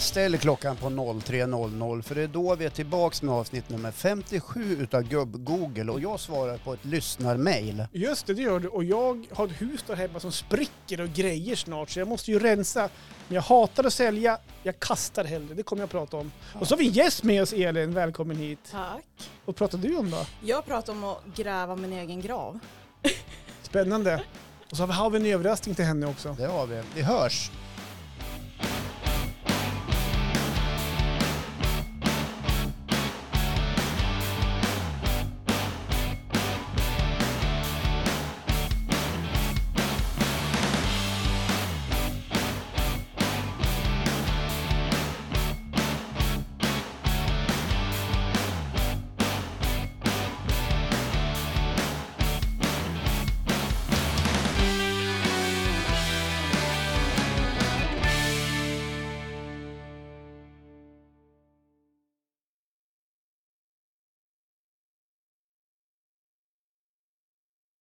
Ställ klockan på 03.00 för det är då vi är tillbaks med avsnitt nummer 57 utav Gubb-Google och jag svarar på ett lyssnarmail. Just det, det gör du. Och jag har ett hus där hemma som spricker och grejer snart, så jag måste ju rensa. Men jag hatar att sälja, jag kastar hellre. Det kommer jag att prata om. Och så har vi gäst med oss, Elin. Välkommen hit. Tack. Vad pratar du om då? Jag pratar om att gräva min egen grav. Spännande. Och så har vi en överraskning till henne också. Det har vi. Vi hörs!